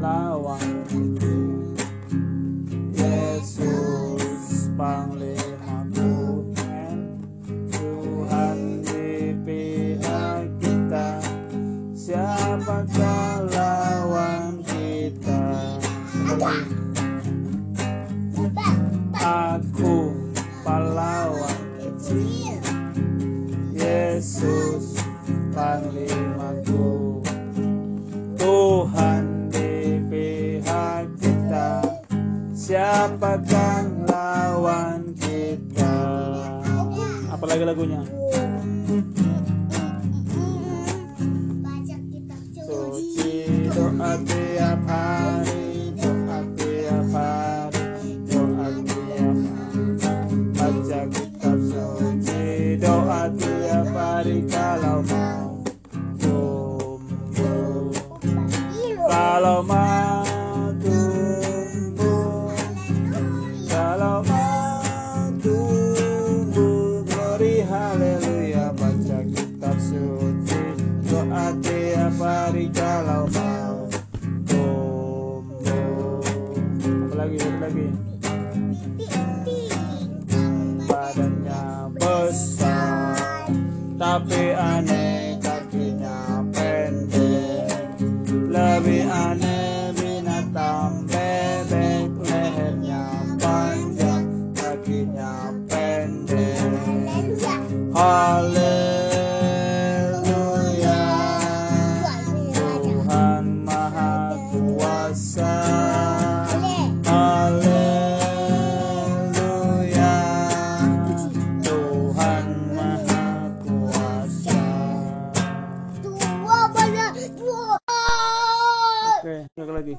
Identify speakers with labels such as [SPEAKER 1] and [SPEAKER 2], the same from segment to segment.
[SPEAKER 1] lawan Yesus Panglimaku Tuhan. Di pihak kita Siapakah lawan kita? Aku pahlawan kecil Yesus Panglimaku. Tuhan kita Apalagi lagunya Suci doa tiap hari Doa tiap hari Doa tiap hari. Baca kitab suci Doa tiap hari Kalau mau. Tumbuh. Kalau mau hari mau tumbuh Apa lagi, lagi? Badannya besar Tapi aneh kakinya pendek. Lebih aneh binatang bebek Lehernya panjang Kakinya pendek. Haleluya Maha Kuasa Haleluya. Tuhan Maha Kuasa.
[SPEAKER 2] Dua banyak dua.
[SPEAKER 1] Oke, sekali lagi.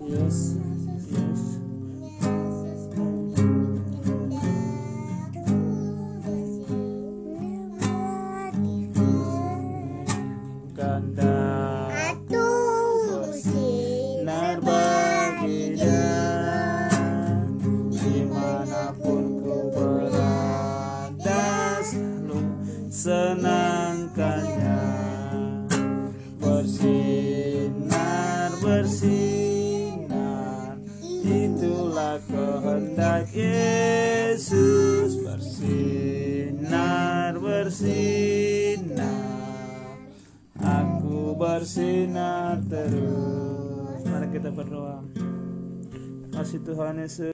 [SPEAKER 1] Yes Yes. Ganda senangkannya Bersinar, bersinar. Itulah kehendak Yesus. Bersinar, bersinar. Aku bersinar terus. Mari kita berdoa. Kasih Tuhan Yesus